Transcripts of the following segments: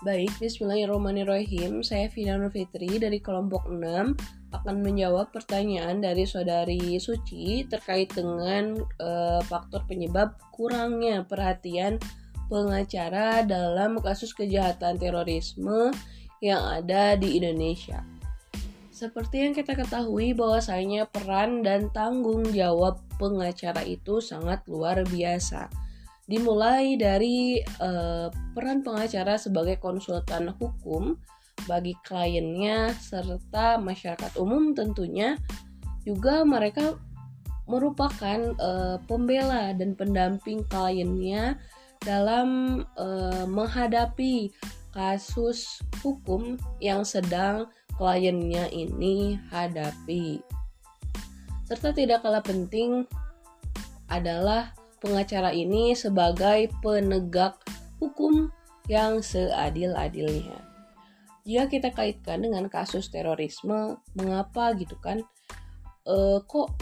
Baik, Bismillahirrahmanirrahim. Saya Vina Fitri dari kelompok 6 akan menjawab pertanyaan dari saudari Suci terkait dengan uh, faktor penyebab kurangnya perhatian pengacara dalam kasus kejahatan terorisme yang ada di Indonesia. Seperti yang kita ketahui bahwasanya peran dan tanggung jawab pengacara itu sangat luar biasa dimulai dari uh, peran pengacara sebagai konsultan hukum bagi kliennya serta masyarakat umum tentunya juga mereka merupakan uh, pembela dan pendamping kliennya dalam uh, menghadapi kasus hukum yang sedang kliennya ini hadapi. Serta tidak kalah penting adalah pengacara ini sebagai penegak hukum yang seadil-adilnya. Jika kita kaitkan dengan kasus terorisme, mengapa gitu kan? E, kok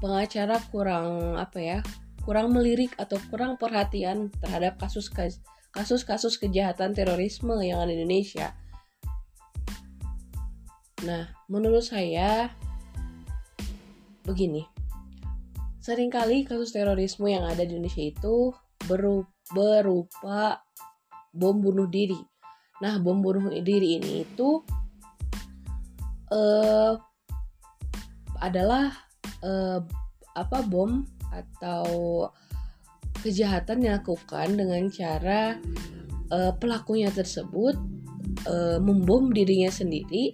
pengacara kurang apa ya? Kurang melirik atau kurang perhatian terhadap kasus kasus-kasus kejahatan terorisme yang ada di Indonesia. Nah, menurut saya begini Seringkali kasus terorisme yang ada di Indonesia itu berupa bom bunuh diri. Nah, bom bunuh diri ini itu uh, adalah uh, apa bom atau kejahatan yang dilakukan dengan cara uh, pelakunya tersebut uh, membom dirinya sendiri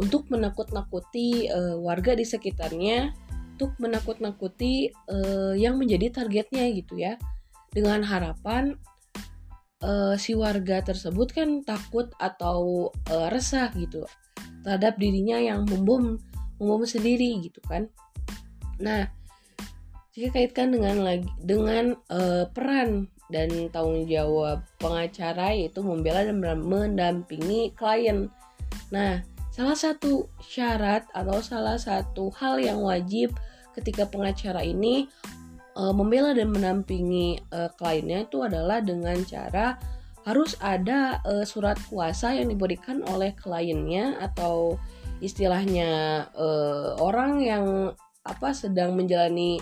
untuk menakut-nakuti uh, warga di sekitarnya untuk menakut-nakuti uh, yang menjadi targetnya gitu ya. Dengan harapan uh, si warga tersebut kan takut atau uh, resah gitu terhadap dirinya yang membom membom sendiri gitu kan. Nah jika kaitkan dengan lagi dengan uh, peran dan tanggung jawab pengacara yaitu membela dan mendampingi klien. Nah Salah satu syarat atau salah satu hal yang wajib ketika pengacara ini uh, membela dan menampingi uh, kliennya itu adalah dengan cara harus ada uh, surat kuasa yang diberikan oleh kliennya atau istilahnya uh, orang yang apa sedang menjalani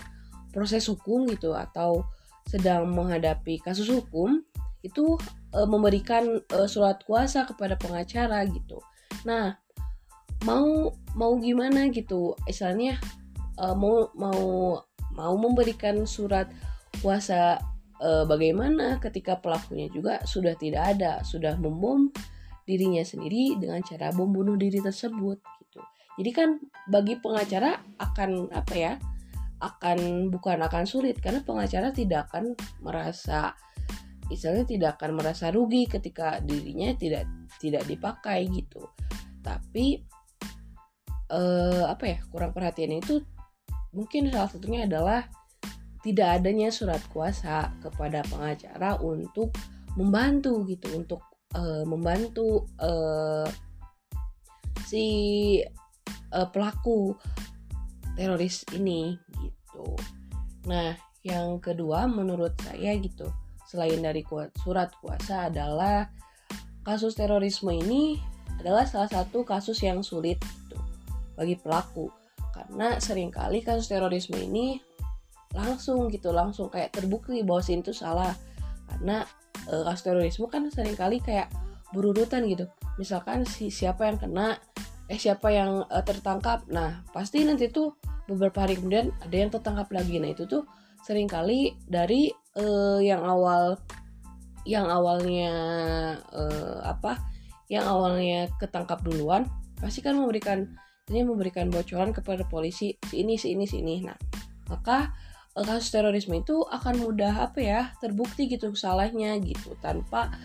proses hukum gitu atau sedang menghadapi kasus hukum itu e, memberikan e, surat kuasa kepada pengacara gitu. Nah, mau mau gimana gitu. Istilahnya uh, mau mau mau memberikan surat kuasa uh, bagaimana ketika pelakunya juga sudah tidak ada sudah membom dirinya sendiri dengan cara bom bunuh diri tersebut gitu. Jadi kan bagi pengacara akan apa ya akan bukan akan sulit. Karena pengacara tidak akan merasa istilahnya tidak akan merasa rugi ketika dirinya tidak tidak dipakai gitu. Tapi uh, apa ya kurang perhatian itu mungkin salah satunya adalah tidak adanya surat kuasa kepada pengacara untuk membantu gitu untuk uh, membantu uh, si uh, pelaku teroris ini gitu. Nah, yang kedua menurut saya gitu, selain dari surat kuasa adalah kasus terorisme ini adalah salah satu kasus yang sulit bagi pelaku. Karena sering kali kasus terorisme ini langsung gitu langsung kayak terbukti bahwa si itu salah. Karena e, kasus terorisme kan sering kali kayak berurutan gitu. Misalkan si siapa yang kena eh siapa yang e, tertangkap. Nah pasti nanti tuh beberapa hari kemudian ada yang tertangkap lagi. Nah itu tuh sering kali dari e, yang awal yang awalnya e, apa yang awalnya ketangkap duluan pasti kan memberikan ini memberikan bocoran kepada polisi si ini si ini si ini. Nah maka eh, kasus terorisme itu akan mudah apa ya terbukti gitu salahnya gitu tanpa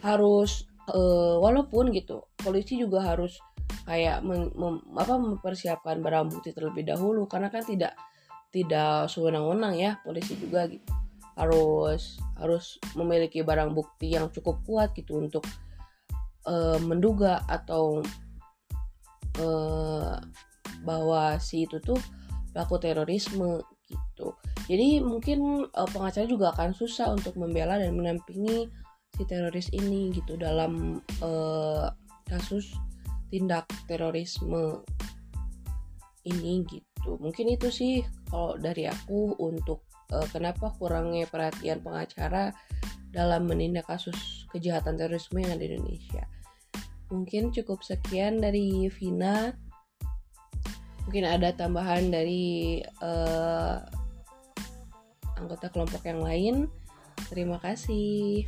harus uh, walaupun gitu polisi juga harus kayak mem, mem, apa mempersiapkan barang bukti terlebih dahulu karena kan tidak tidak sewenang-wenang ya polisi juga gitu. Harus harus memiliki barang bukti yang cukup kuat gitu untuk uh, menduga atau uh, bahwa si itu tuh pelaku terorisme gitu. Jadi mungkin uh, pengacara juga akan susah untuk membela dan menampingi si teroris ini gitu dalam uh, kasus tindak terorisme ini gitu mungkin itu sih kalau dari aku untuk uh, kenapa kurangnya perhatian pengacara dalam menindak kasus kejahatan terorisme yang ada di Indonesia mungkin cukup sekian dari Vina. Mungkin ada tambahan dari uh, anggota kelompok yang lain. Terima kasih